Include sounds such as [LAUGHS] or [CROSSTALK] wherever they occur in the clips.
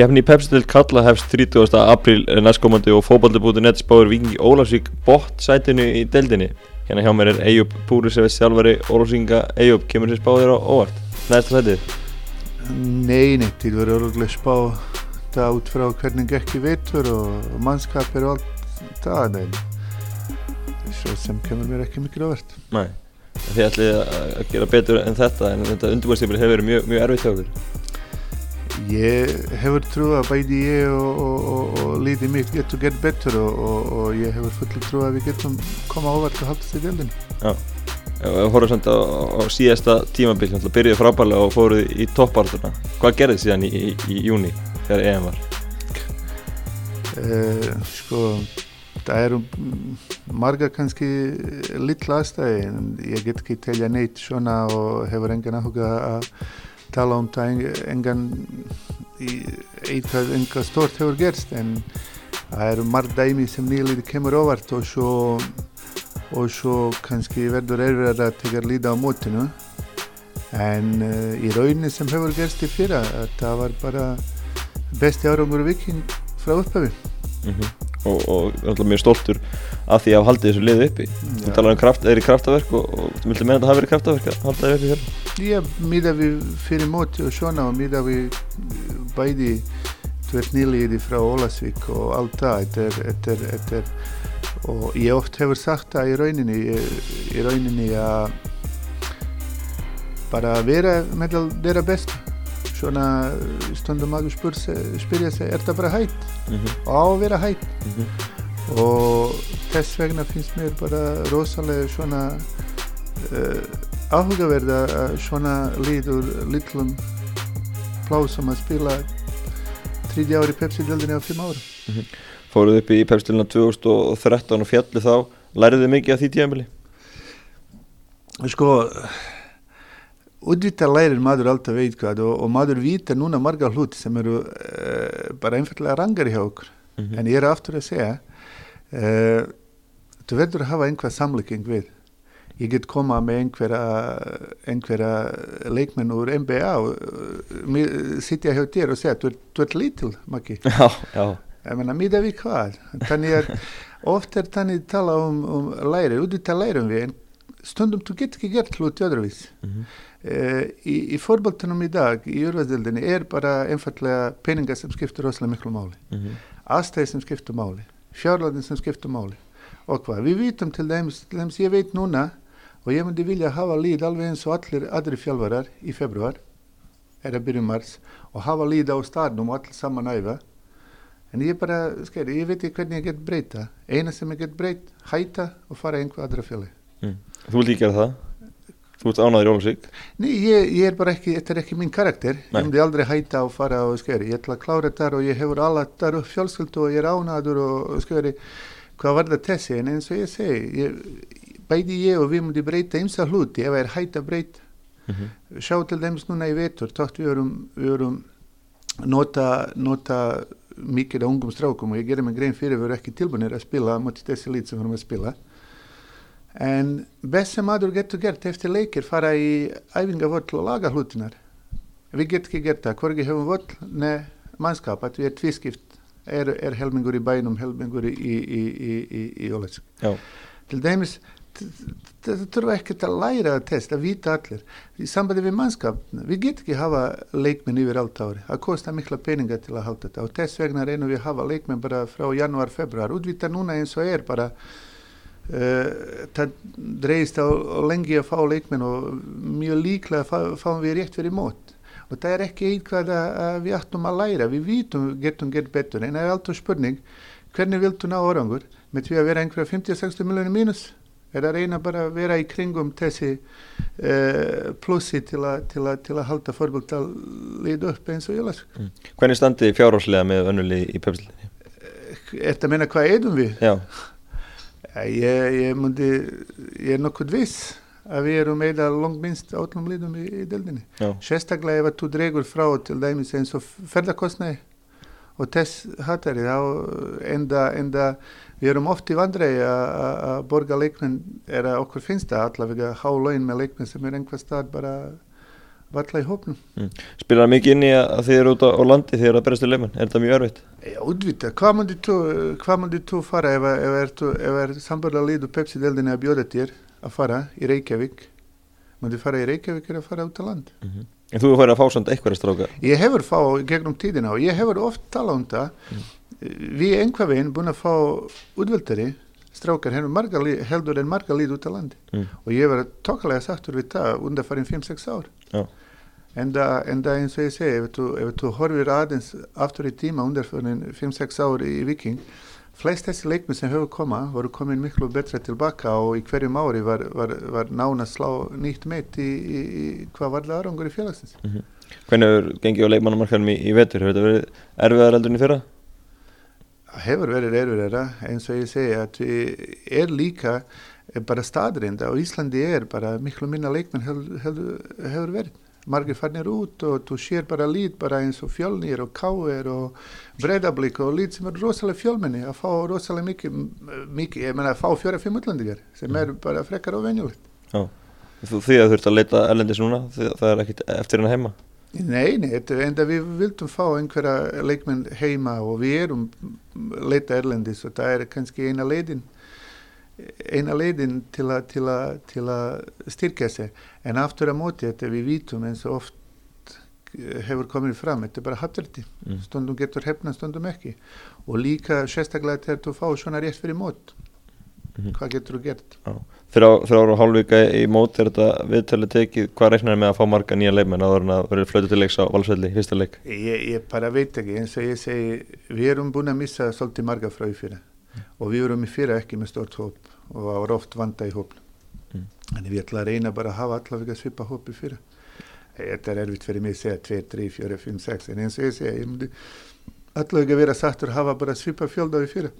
Kefni í Pepsi-dild kalla hefst 30. apríl næstkomandi og fókbaldi.net spáir Vingi Ólafsvík bótt sætinu í deildinni. Hérna hjá mér er Eyjup Púrisevits þjálfari Ólafsvíkinga. Eyjup, kemur þér spáðir á óvart? Næsta sætið? Nei, nei, til verður öruglega spá það út frá hvernig ekki veitur og mannskapir og allt það, en svo sem kemur mér ekki mikil óvart. Nei, þið ætlið að gera betur en þetta, en þetta undirbúinstipil hefur verið mjög, mjög erfitt hjá okkur. Ég hefur trú að bæði ég og, og, og, og liðið mitt getur gett betur og ég hefur fullir trú að við getum koma ávart og haldast í deldinu. Já, við horfum samt á, á síðasta tímabill, náttúrulega byrjuði frábælega og fóruð í toppártuna. Hvað gerði síðan í, í, í júni þegar EM var? Uh, sko, það eru marga kannski litla aðstæði en ég get ekki telja neitt svona og hefur engan áhuga að tala um það engan eitthvað, enga stort hefur gerst en það eru marg dæmi sem nýliði kemur óvart og svo og svo kannski verður erfið að tekja líða á mótinu en uh, í rauninni sem hefur gerst í fyrra það var bara besti árangur viking frá upphafi mm -hmm. Og, og náttúrulega mjög stoltur af því að hafa haldið þessu liðu uppi. Þú talar um kraft, eða í kraftaverk og, og þú vilti meina að það hafi verið kraftaverk að halda það uppi hérna Já, miða við fyrir móti og svona og miða við bæði tveit nýliði frá Ólasvík og allt það þetta er og ég oft hefur sagt það í rauninni í rauninni að bara vera meðal þeirra best svona stundum að þú spyrja sig er það bara hætt mm -hmm. og á að vera hætt mm -hmm. og þess vegna finnst mér bara rosalega svona uh, áhugaverð að svona líður litlum plásum að spila þrítið ári Pepsi-dildinni á fimm ára mm -hmm. Fóruð upp í Pepsi-dildina 2013 og fjallu þá læriðu þið mikið af því tíðanbili? Sko útvitað lærir maður alltaf veit hvað og, og maður vita núna marga hluti sem eru uh, bara einfallega rangar í hjá okkur. Mm -hmm. en ég er aftur að segja uh, þú verður að hafa einhvað samleiking við. Ég get koma með einhverja, einhverja leikmenn úr NBA og uh, sitja hjá þér og segja þú ert lítil, Maggi. [LAUGHS] Ég menna, miða við hvað? Þannig að ofta er þannig tala um, um læri, út í það lærum við en stundum þú get ekki gert hluti öðruvís mm -hmm. Uh, í, í fórbaltunum í dag, í urvæðildinni er bara einfallega peningar sem skiptur rosalega miklu máli mm -hmm. aðstæði sem skiptur máli fjárlæðin sem skiptur máli og hvað, við vitum til dæmis, til dæmis ég veit núna og ég myndi vilja hafa líð alveg eins og allir aðri fjálfarar í februar eða byrjum mars og hafa líð á staðnum og allir saman æfa en ég bara, skeri, ég veit ekki hvernig ég get breyta eina sem ég get breyt, hæta og fara einhver aðra fjöli mm. Þú gera það? Þú ert ánaður í Ólusík? Nei, ég, ég er bara ekki, þetta er ekki minn karakter. Nei. ég myndi aldrei hæta og fara og skeri. Ég ætla að klára þetta og ég hefur alla þar fjölskyldu og ég er ánaður og skeri. Hvað var það þessi en eins og ég segi ég, bæði ég og við múum breyta einsa hluti. Ef það er hægt að breyta. Mm -hmm. sjá til dæmis núna í vetur tótt við erum, við erum nota, nota mikið á ungum strákum og ég gerir mig grein fyrir við erum ekki tilbúinir að spila moti þessi lít sem við erum að spila en best sem aður getur gert eftir leikir fara í æfingavöll og laga hlutinar við getum ekki gert það. Hvorki hefum völl neð mannskap. Að við erum tvískipt. Er, er helmingur í bænum helmingur í, í, í, í Ólæsk til dæmis það þurfa ekkert að læra að testa, að vita allir. Í sambandi við mannskap, við getum ekki hafa leikminn yfir allt ári, það kostar mikla peninga til að halda þetta. Og þess vegna reynum við að hafa leikminn bara frá januar, februar, útvita núna eins og er bara það dreist á, á lengi að fá leikminn og mjög líklega fá, fáum við rétt fyrir mót. Og það er ekki eitthvað að við ættum að læra, við vitum getum gert betur. En það er alltaf spurning, hvernig viltu ná orangur með því að vera einhverja 50-60 miljónir mínus? Er að reyna bara að vera í kringum þessi uh, plussi til, til, til að halda forbúlt að liða upp eins og ég las mm. Hvernig standi fjárháslega með önnuli í pöpslinni? Er þetta að menna hvað eðum við? Já [LAUGHS] Ég, ég, mundi, ég er nokkuð viss að við erum eða langt minst átlum liðum í, í deldinni sérstaklega ef að þú dregur frá til dæmis eins og ferðarkostnæði og þess hattari þá enda, enda við erum oft í vandrei að borga leikmenn er að okkur finnst það allavega há laun með leikmenn sem er einhver stað bara valla í hópnum. Spilar það mikið inn í að þið eru út á, landi þegar það berist til leimann? Er þetta mjög örfitt? Útvita, hvað myndi þú, fara ef, ef, ef, er sambörla lið og Pepsi-deldinni að bjóða þér að fara í Reykjavík? Myndi fara í Reykjavík eða fara út á land? Mm -hmm. En þú hefur að fá samt eitthvað stráka? Ég hefur fá gegnum tíðina og ég hefur oft talað um það. Mm. Við einhver veginn búin að fá útvöldari strákar heldur en marga lið út á landi Mm. og ég var tokkalega sattur við það undan farin 5-6 ár. Já. En það eins og ég segi, ef þú, horfir aðeins aftur í tíma undan farin 5-6 ár í Viking, flest þessi leikmi sem hefur koma voru komin miklu betra tilbaka og í hverjum ári var, var, var nána slá nýtt meitt í, í, í hvað var það aðrangur í félagsins. Mm -hmm. Hvernig hefur gengið á leikmannamarkanum í, í vetur? Hefur þetta verið erfiðar eldurinn í fyrra? Hefur verið erfiðara eins og ég segi að við er líka bara staðrinda og Íslandi er bara miklu minna leikmenn hefur, hefur, verið. Margir farnir út og þú sér bara lít bara eins og fjölnir og káir og breyðablík og lít sem er rosalega fjölmenni að fá rosalega mikið, mikið ég menna að fá fjóra-fimm útlendingar sem er bara frekar og venjulegt. Já, því að þú ert að leita erlendis núna, það er ekkit eftir hennar heima? Nei, nei, enda við vildum fá einhverja leikmenn heima og við erum leita erlendis og það er kannski eina leiðin eina leiðin til að, að, að styrkja sig. En aftur að móti þetta við vítum eins og oft hefur komið fram, þetta er bara hatverdi Mm. stundum getur hefna, stundum ekki. Og líka sérstaklega þegar þú fá svona rétt fyrir mót Mhm. hvað getur þú gert? Þrjá, þrjá og hálfvika í mót er þetta viðtölu tekið, hvað reiknar með að fá marga nýja leikmenn áður en að verið flötu til leiks á valsvelli fyrsta leik? Ég, ég bara veit ekki, eins og ég segi við erum búin að missa svolítið marga frá í fyrra og við erum í fyrra ekki með stort hóp og var oft vanda í hóp Mm. þannig við ætla að reyna bara að hafa allavega svipa hóp í fyrra þetta er erfitt fyrir mig að segja 2, 3, 4, 5, 6 en eins og ég segja, ég allavega vera sattur hafa bara svipa fjölda í fyrra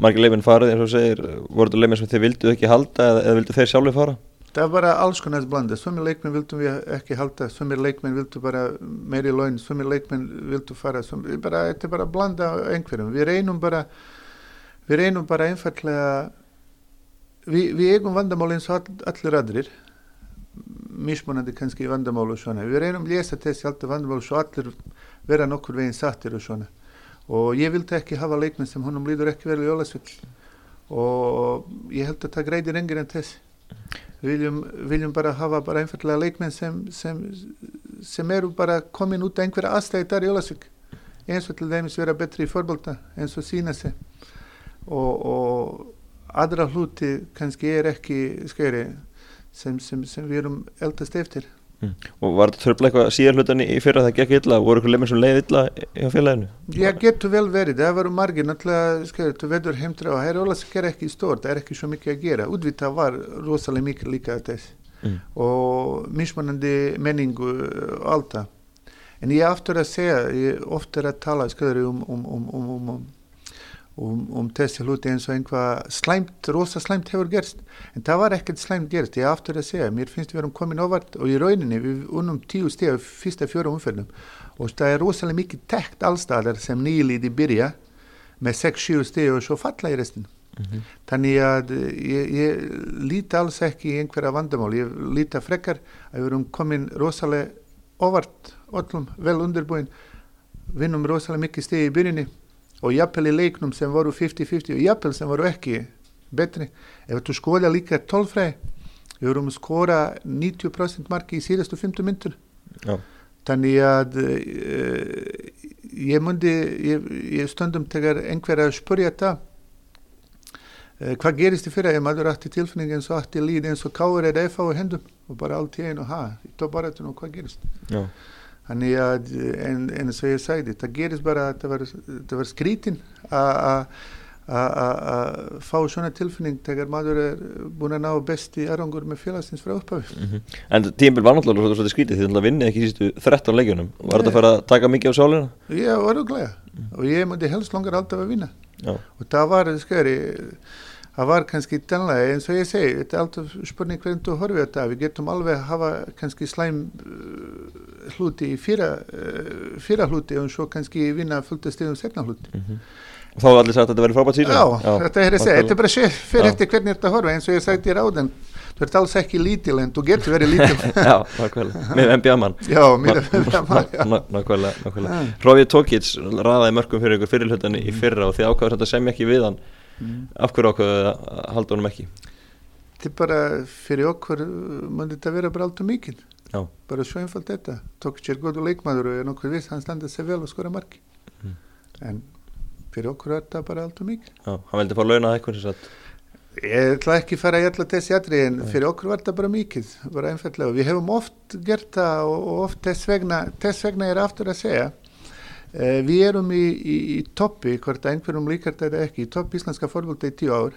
Margir leikmenn farið eins og segir, voru þetta leikmenn sem þið vildu ekki halda eða, eða vildu þeir sjálfur fara? það var bara alls konar blanda sumir leikmenn vildum við ekki halda sumir leikmenn vildu bara meiri laun sumir leikmenn vildu fara sumir, bara, þetta er bara blanda einhverjum. Við reynum bara við reynum bara einfallega við, við eigum vandamál eins og all, allir aðrir. Mismunandi kannski vandamál og svona. Við reynum að lesa þessi alltaf vandamál svo allir vera nokkur veginn sattir og svona og ég vildi ekki hafa leikmenn sem honum líður ekki vel í Ólasvill og ég held að það greiðir engir en þess við viljum, viljum bara hafa bara einfallega leikmenn sem, sem, sem eru bara komin út af einhverja aðstæði þar í Ólasvík eins og til dæmis vera betri í fórbólta eins og sína sig. Og, og aðra hluti kannski er ekki skeri sem, sem við erum eldast eftir Mm. Og var þetta törfla eitthvað síðar hlutan í fyrra það gekk illa, voru ykkur leikmenn sem leið illa hjá félaginu? Já, getur vel verið, það varu margir náttúrulega, skeri, þú veður heimtra og hér er Ólasvík er ekki stórt, það er ekki svo mikið að gera útvitað var rosalega mikið líka þess Mm. og mismunandi menningu og allt það. En ég aftur að segja, ég ofta er að tala skoður, um, um, um, um, um, um, þessi hluti eins og einhvað slæmt, rosa slæmt hefur gerst. En það var ekkert slæmt gerst, ég aftur að segja, mér finnst við erum komin ávart og í rauninni við unnum tíu af fyrsta fjóra umferðum og það er rosalega mikið tekt allstaðar sem nýliði byrja með 6-7 stíð og svo falla í restin. Mhm. Þannig að ég, ég líti alls ekki í einhverja vandamál, ég líti frekar að við erum komin rosalega óvart öllum, vel undirbúin, vinnum rosalega mikið stegi í byrjunni og jafnvel í leiknum sem voru 50-50 og jafnvel sem voru ekki betri. Ef þú skóla líka 12 fræði, við vorum að skora 90% marki í síðastu 50 myndur. Já. Þannig að uh, ég myndi, ég, ég stundum tegar einhverja að spurja það uh, hvað gerist í fyrra ef maður átti tilfinning eins og átti líð eins og káur eða efa á hendum og bara allt í einu, ha, í tóparættinu og hvað gerist Já. Þannig að en, en svo ég sagði, það gerist bara að það var, það var skrítin að fá svona tilfinning þegar maður er búin að ná besti aðrangur með félagsins frá upphafi. Mm En tímbil var náttúrulega svolítið skrítið því að vinnið ekki í sístu 13 leikjunum. Var þetta að fara að taka mikið á sálina? Já, orðuglega og ég myndi helst langar alltaf að vinna. Já, og það var, skeri það var kannski tennlega eins og ég segi þetta er alltaf spurning hvernig þú horfið þetta. Við getum alveg hafa kannski slæm uh, hluti í fyrra uh, fyrra hluti og svo kannski vinna fullt að stegum segna hluti og þá hafði allir sagt að þetta verið frábært síðan. Já, þetta er að segja, þetta er bara sér fyrir Já. eftir hvernig þetta horfa eins og ég sagði þér áðan. Þú ert alls ekki lítil en þú getur verið lítil. [LAUGHS] Já, nákvæmlega, með NBA-mann já, mér Nákvæmlega, nákvæmlega. Hrófið Tókits raðaði mörgum fyrir ykkur fyrirlutan í fyrra og þið ákvæður þetta sem ekki við hann af hverju ákvæðu að halda honum ekki þetta er bara fyrir okkur mun þetta vera bara allt og mikið Já. bara svo einfalt þetta Tókits er góðu leikmaður og er nokkuð viss hann standa sig vel og skora marki Mm. en fyrir okkur er þetta bara allt og mikið Já, hann veldi fá launa sem sagt Ég ætla ekki að fara í alla þessi atri en fyrir okkur var þetta bara mikið, bara einfallega. Við hefum oft gert það og, og oft þess vegna, þess vegna er aftur að segja. Eh, við erum í, í, í toppi, hvort að einhverjum líkar þetta ekki, í topp íslenska fórvölda í tíu ár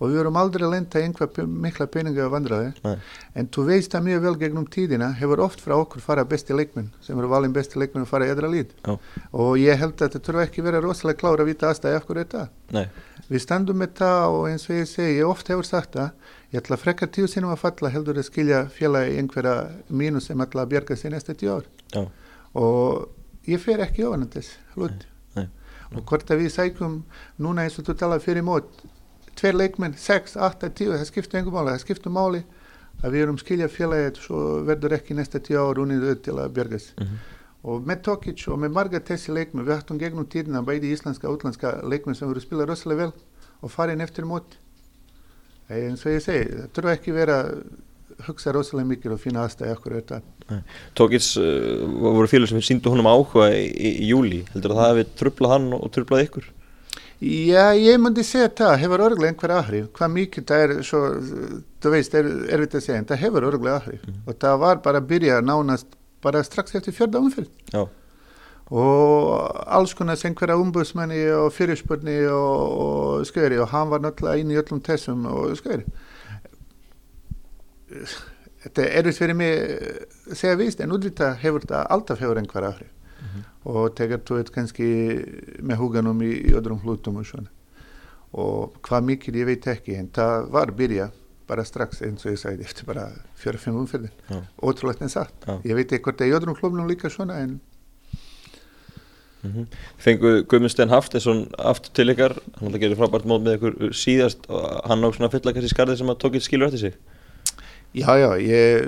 og við erum aldrei að lenda í einhver pe- mikla peninga að vandraði. Nei. En þú veist það mjög vel gegnum tíðina, hefur oft frá okkur fara besti leikmenn, sem eru valin besti leikmenn að fara í eðra líð. Já. Og ég held að þetta þurfa ekki vera rosalega klára að vita aðstæði af hverju þetta. Nei, Við standum með það og eins og ég segi, ég oft hefur sagt það, ég ætla frekar tíu sinum að falla heldur að skilja fjöla í einhverja mínus sem ætla að bjarga sig næsta tíu ár. já, Og ég fer ekki ofan þess hlut. Nei, Og hvort að við sækum núna eins og þú talaði fyrir mót, tveir leikmenn, sex, átta, tíu, það skiptur engum máli, það skiptur máli að við erum skilja félagið svo verður ekki næsta tíu ár unnið auð til að bjarga sig. Mhm. Og með Tokic og með marga þessi leikmenn, við ættum gegnum tíðina bæði íslenska og útlandska leikmenn sem voru að spila rosalega vel og farin eftir mót. Eins og ég segi, það þurfa ekki vera að hugsa rosalega mikið og finna aðstæði okkur þetta. Tókits uh, voru félag sem síndu honum áhuga í, í, í júli heldur að það hefði trublað hann og trublað ykkur? Já, ég myndi segja það, hefur örgulega einhver aðhrif, hvað mikið það er svo, þú veist, er erfitt að segja, en það hefur örgulega aðhrif og það var bara að byrja nánast bara strax eftir fjörða umfylg Já, og alls konar sem hverja umbúðsmenni og fyrirspurni og, og sköri og hann var náttúrulega inn í öllum þessum og sköri. Þetta er erfitt fyrir mig að segja víst, en útlita hefur þetta alltaf hefur einhver aðhrif og tekur þú veit kannski með huganum í, í öðrum hlutum og svona. Og hvað mikið ég veit ekki en það var byrja bara strax eins og ég sagði eftir bara fjöra-fimm umferðin Já. ótrúlegt en satt. Já. ég veit ekki hvort það er í öðrum klubnum líka svona en mm Fengu Guðmund Sten Haftinsson aftur til ykkar? Hann alltaf gerir frábært mót með ykkur síðast og hann á svona fylla kannski skarði sem að Tókits skilur eftir sig Já, já, ég,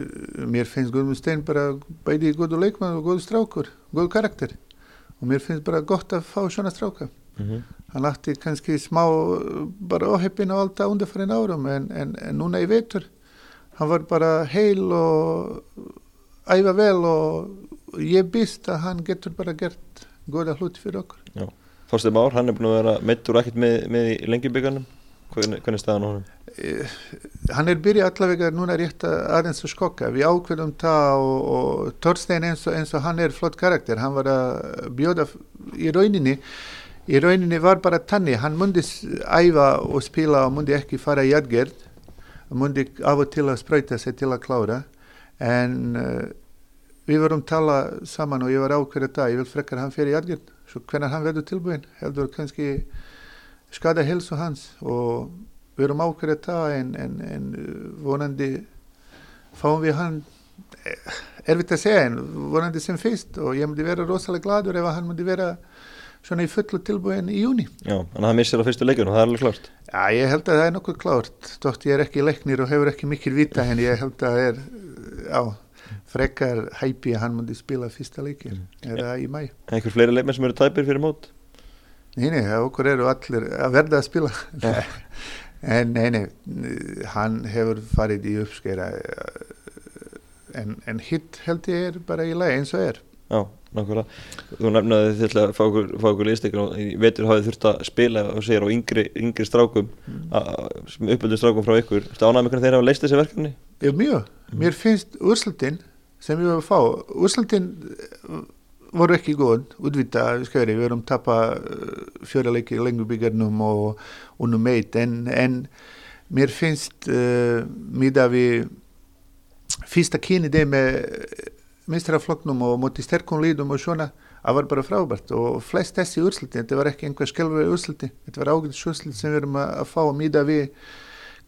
mér finnst Guðmund Stein bara bæði góðu leikmann og góðu strákur, góðu karakter og mér finnst bara gott að fá svona stráka. mm -hmm. Hann átti kannski smá bara óheppin á alltaf undarfærin árum en, en, en núna í vetur hann var bara heil og æfa vel og ég býst að hann getur bara gert góða hluti fyrir okkur. Þorstein Már, hann er búin að vera meittur ekkert með, með í lengjubíkarnum hvernig, hvernig er staðan honum? Eh, hann er byrjað allavega núna rétt að aðeins að skokka. Við ákveðum það og, og Torstein eins og, eins og hann er flott karakter. Hann var að bjóða í rauninni í rauninni var bara tanni. Hann mundi æfa og spila og mundi ekki fara í aðgerð mundi af og til að sprauta sig til að klára. En uh, við vorum tala saman og ég var ákveða það ég vil frekar hann fyrir í aðgerð svo hvernig hann verður tilbúin heldur kannski skada helsu hans og við erum ákveðið það en, en, en uh, vonandi fáum við hann eh, erfitt að segja en vonandi sem fyrst. Og ég myndi vera rosalega gladur ef hann myndi vera svona í fullu tilbúin í júni. Já, en það missir á fyrstu leikjunum, það er alveg klart Já, ég held að það er nokkuð klárt. Þótt ég er ekki leiknir og hefur ekki mikil vita en ég held að það er já, frekar hæpi að hann myndi spila fyrsta leikir eða í mæ. einhver fleiri leikmenn sem eru tæpir fyrir mót Nei, nei, okkur eru allir að verða að spila. [LAUGHS] en nei, nei, hann hefur farið í uppskera en, en hitt held ég er bara í lagi eins og er. Já, nákvæmlega Þú nefnaði þið ætla að fá okkur, liðstekar í vetur hafið þurft að spila og segja á yngri, yngri strákum mm. uppöldu strákum frá ykkur ánægum ykkur þeir hafa leist þessi verkefni? Já, mjög. Mér finnst úrslutin sem ég var að fá, úrslutin voru ekki góð, útvita, skjöri, við erum tapa fjóra leiki lengurbyggarnum og unnum meit, en, en mér finnst uh, miða við fyrsta þeim með mistraflokknum og móti sterkum líðum og svona, það var bara frábært og flest þessi úrslutin, þetta var ekki einhver skelveri úrslutin, þetta var ágætis úrslutin sem við erum að, fá að miða við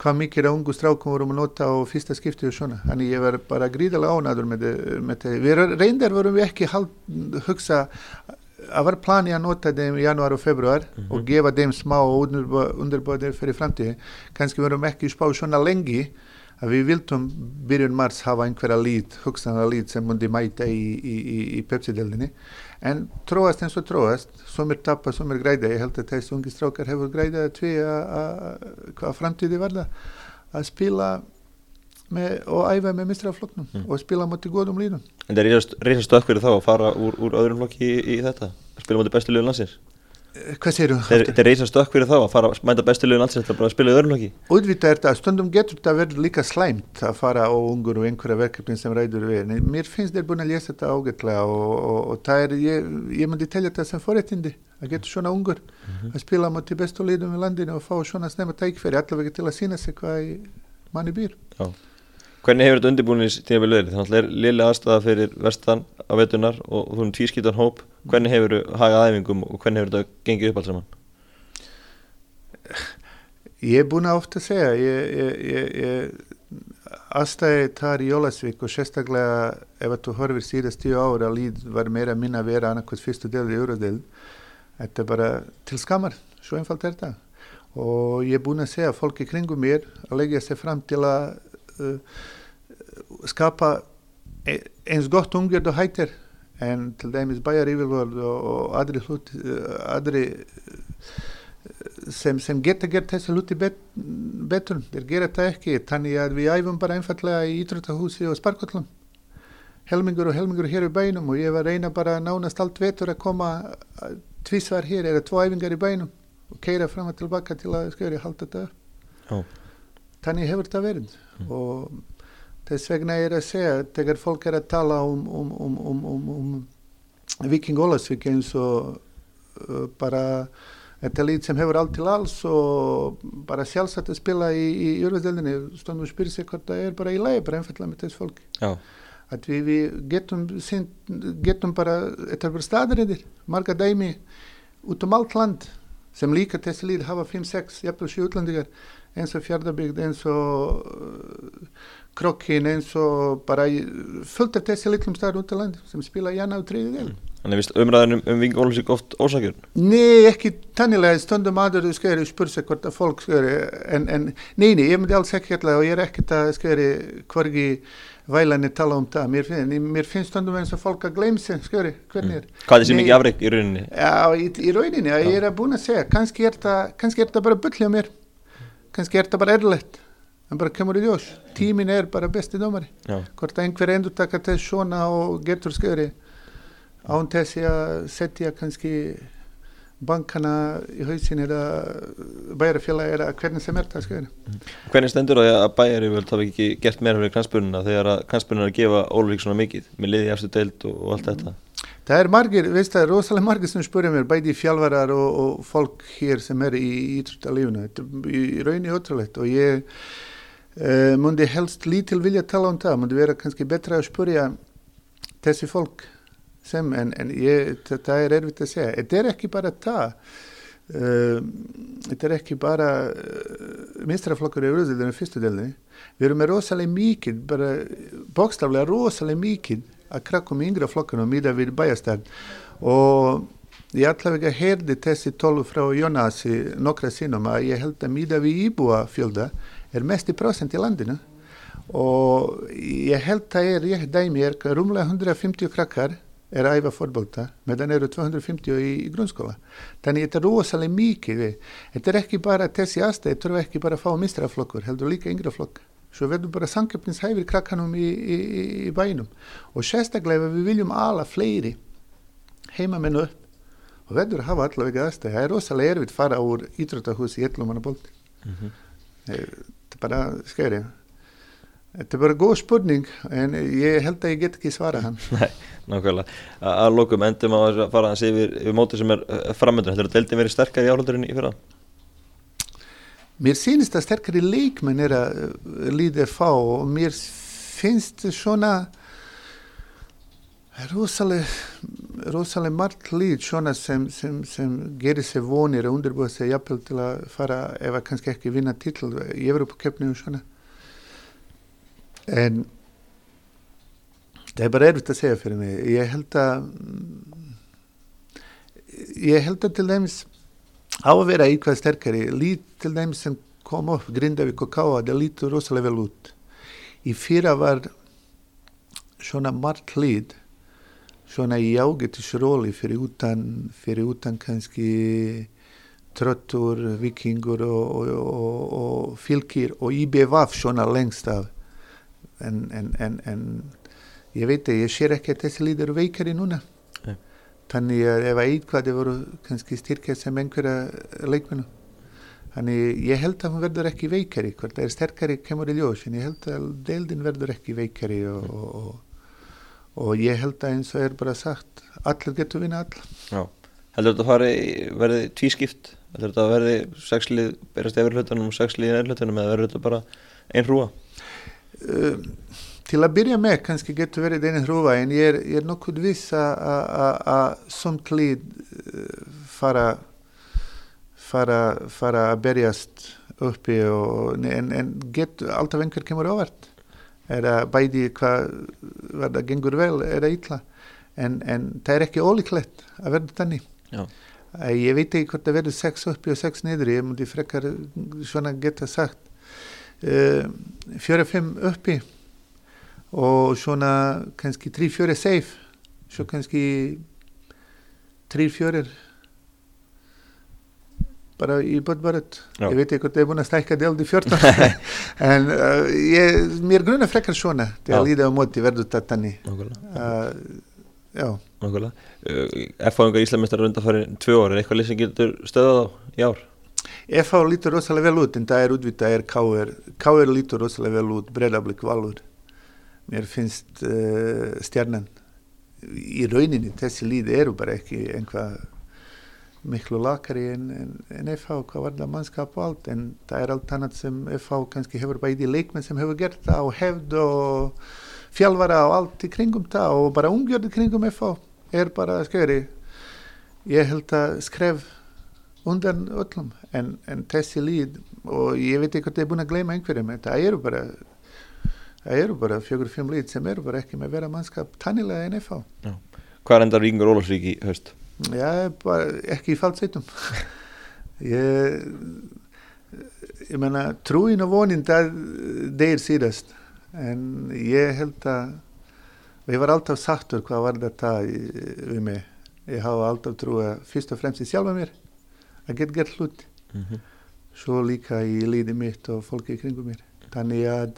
hvað mikið er ungu strákum vorum að nota á fyrsta skipti og svona. Þannig ég var bara gríðalega ánaður með, með þetta. Við reyndar vorum við ekki hald, hugsa að var plani að nota þeim í januar og februar mm -hmm. og gefa þeim smá undirbóðir fyrir framtíði. Kanski vorum ekki spá svona lengi að við vildum byrjun mars hafa einhverja lít, hugsanlega lít sem mundi mæta í, í, í, í Pepsi-deldinni en tróast eins og tróast som er tappa, som er græða. Ég held að þessi ungi strákar hefur græða tví að framtíði verða. Að spila með, og æfa með mistrafloknum mm. og spila moti góðum líðum En það er reysa stökk fyrir þá að fara úr, úr öðrum flokki í, í þetta, að spila moti bestu liðun landsins Hvað sér þú? Þetta er reysa stökk fyrir þá að fara að mæta bestu liðun landsins að spila í öðrum flokki Útvita er þetta, stundum getur þetta verið líka slæmt að fara á ungur og einhverja verkefni sem ræður við, en mér finnst þér búin að lesa þetta ágætlega og, og, og það er, ég, ég myndi telja þetta sem forrættindi að geta svona ungur mm -hmm. að spila moti bestu liðum í landinu og fá svona snemma tækfæri allavega til að sína sig hvað manni býr Já. Hvernig hefur þetta undirbúinins tíma vel verið? Þannig að það er lili aðstæða fyrir vestan á vetunar og þú erum tvískiptan hóp hvernig hefur þú hagað æfingum og hvernig hefur þetta gengið upp alls saman? Ég er búin að ofta að segja aðstæði þar í Jólasvík og sérstaklega ef þú horfir síðast tíu ára að líð var meira að minna að vera annarkvæmt fyrstu del í öruðel þetta er bara til skammar svo einfalt er þetta og ég er búin að segja fólki kringum mér að leggja sig fram til að skapa eins gott umgjörð og hættir en til dæmis bæjar yfirvöld og, og adri hlut adri sem, sem geta gert þessi hluti bet, betur, þeir gera þetta ekki. Þannig að við æfum bara einfallega í Ítrútahúsi og Sparkollum helmingur og helmingur hér í bænum og ég var reyna bara nánast allt vetur að koma tvísvar hér, eða tvo æfingar í bænum og keira fram og tilbaka til að skjöri halda þetta þannig hefur þetta verið mm. og þess vegna er að segja þegar fólk er að tala um, um, um, um, um, um Viking Ólasvík eins og uh, bara þetta lít sem hefur allt til alls og bara sjálfsagt að spila í, jörgveldinni stundum spyrir sig hvort það er bara í leið bara einfallega með þess fólk Já. að við, við getum, getum bara þetta er bara staðriðir marga dæmi út um allt land sem líka þessi líð hafa 5-6 jafnveg 7 útlandingar eins og fjardabíkt eins og uh, krokkin eins og bara fullt af þessi litlum staðar út á landi sem spila í annar og treyði del Þannig vist umræðinum um Ving Ólusík oft ósakjörn? Nei, ekki tannilega stundum aður skeri spursa hvort að fólk skeri en, en neini, ég myndi alls ekki hérna og ég er ekkert að skeri hvorki vælanir tala um það mér, finn, mér finnst stundum eins og fólk að gleymsi skeri, hvernig er mm. Hvað er þessi mikið afreik í rauninni? Já, í, í rauninni, já. ég er að búin að segja kannski er það bara á mér kannski er það bara erlegt en bara kemur í ljós tímin er bara besti dómari Já. hvort einhver endur taka þess svona og getur skjöri án þessi að setja kannski bankana í hausin eða bæjarfjöla eða hvernig sem er það mm. Hvernig stendur það að bæjari völd hafa ekki gert meira fyrir kransbununa þegar að kransbununa er að gefa Ólvík svona mikið með liði aftur deilt og, og allt þetta Það er margir, veist það er rosalega margir sem spurja mér, bæði fjálvarar og, og fólk hér sem er í ítrúttalífuna, er í rauninni ótrúlegt og ég uh, mundi helst lítil vilja tala um það, mundi vera kannski betra að spurja þessi fólk sem, en, en ég, það er erfitt að segja, þetta er ekki bara það, uh, þetta er ekki bara uh, mistraflokkur í rauðildinu fyrstu delni, við erum með rosalega mikið, bara bókstaflega rosalega mikið að krakkum í yngra flokkanum miða við bæjastæð og ég allavega heyrði þessi tólf frá Jónasi nokkra sinnum að ég held að miða við íbúa fjölda er mest í prosent í landinu. Og ég held að er ég dæmi er rúmlega 150 krakkar er að æfa fórbólta meðan eru 250 í, í grunnskóla. Þannig þetta er rosalega mikið þetta er ekki bara þessi aðstæð þetta er ekki bara að fá mistraflokkur heldur líka yngra flokk. Svo verður bara samkeppnishæfir krakkanum í, í, í bænum. Og sérstaklega við viljum alla fleiri heimamennu upp og verður að hafa allavega aðstæði það er rosalega erfitt að fara úr ítrútahús í ellumannabolt mm -hmm. þetta er bara skæri þetta er bara góð spurning en ég held að ég get ekki svara hann. Nei, nákvæmlega. Að lókum endum að fara að sé yfir, yfir móti sem er eh, framöndur, er að deildin verið sterkar í áhaldurinn í fyrra? Mér sínist að sterkari leikmenn er að eh, líða fá og mér finnst svona rosalega margt líð svona sem, sem, sem gerir sig vonir og undirbúið sig jafnvel til að fara ef að kannski ekki vinna títl í Evropakeppni og svona. En það er bara erfitt að segja fyrir mig ég held að ég held að til dæmis á að vera eitthvað sterkari. Lít til þeim sem kom upp Grindavík og Káa það lítur rosalega vel út. Í fyrra var svona margt hlýð svona í ágættisróli fyrir utan, fyrir utan kannski tröttur, vikingur og, og, og, og fylgir og IBVF svona lengst af. En, en, en, en ég veit að ég sér ekki að þessi líður veikari núna. Nei. þannig að ef að eitthvað þið voru kannski styrkja sem einhverja leikmennu þannig ég held að hún verður ekki veikari hvort það er sterkari kemur í ljós en ég held að deildin verður ekki veikari og, og, og, og ég held að eins og er bara sagt allir getur vinna all Já, heldur þetta að fari, verði tvískipt? Heldur þetta að verði sexlið berast yfir hlutunum og sexlið í nærhlutunum eða verður þetta bara einn hrúa uh, til að byrja með kannski getur verið einin hrúfa en ég er, ég er nokkuð viss að- að að- að somt lið uh, fara fara, fara að berjast uppi og, en, en get, alltaf einhver kemur ávart eða bæði hvað hvað það gengur vel eða illa. En, en það er ekki ólíklegt að verða þannig. Já, Æ, Ég veit ekki hvort það verður sex uppi og sex niður, ég múti frekar svona geta sagt uh, fjöra-fimm uppi og svona kannski trí-fjöri safe, svo kannski trí-fjörir bara í bötbaröð. Já. Ég veit ekki hvort það er búin að stækka delt í 14, [LAUGHS] en uh, ég, mér grunna frekar svona til að líða á móti verður þetta nákvæmlega. Uh, já. Nákvæmlega. Uh, F-fáingar Íslamestar undanfæri tvö er eitthvað lið sem getur stöðað á í ár? FH lítur rosalega vel út en það er útvitað er KR KR lítur rosalega vel út breyðablik valur mér finnst uh, stjarnan í rauninni þessi líð eru bara ekki einhvað miklu lakari en, en, en FH hvað var það mannskap og allt en það er allt annað sem FH kannski hefur bæði leikmenn sem hefur gert það og hefð og fjálfara og allt í kringum það og bara umgjörði kringum FH er bara skjöri ég held að skref undan öllum en, en þessi líð og ég veit ekki hvort ég er búin að gleyma einhverjum en það eru bara það eru bara fjögur fimm líð sem eru bara ekki með vera mannskap tannilega en FH Hvað er endar Ríkingur Ólafsvík í haust? Já, bara ekki í faldsveitum [LAUGHS] ég ég menna trúin og vonin það deyr síðast. En ég held að ég var alltaf sattur hvað var þetta við mig. Ég hafa alltaf trúið fyrst og fremst í sjálfa mér að geta gert hlut Mm -hmm. svo líka í líði mitt og fólki í kringum mér. Þannig að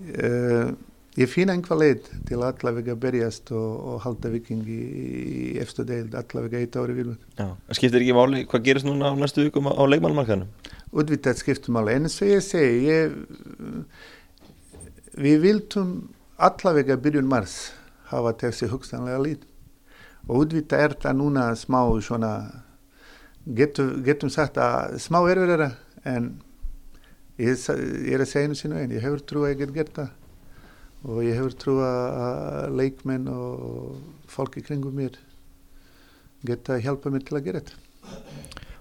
ég finna einhvað leið til allavega berjast og, og halda viking í, efstu deild allavega eitt ári en skiptir ekki máli hvað gerist núna á næstu vikum á, á leikmannmarkaðinu? Útvittað skiptum alveg, en eins og ég segi, ég, við vildum allavega byrjun mars hafa þessi hugstanlega lít og útvittað er það núna smá svona, getum, getum sagt að smá erfiðara en ég, ég er að segja einu sinu einn, ég hefur trú að ég get gert það og ég hefur trú að leikmenn og fólk í kringum mér geta hjálpa mér til að gera þetta.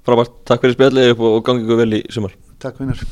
Frábært, takk fyrir spjallið og gangi ykkur vel í sumar Takk vinnur.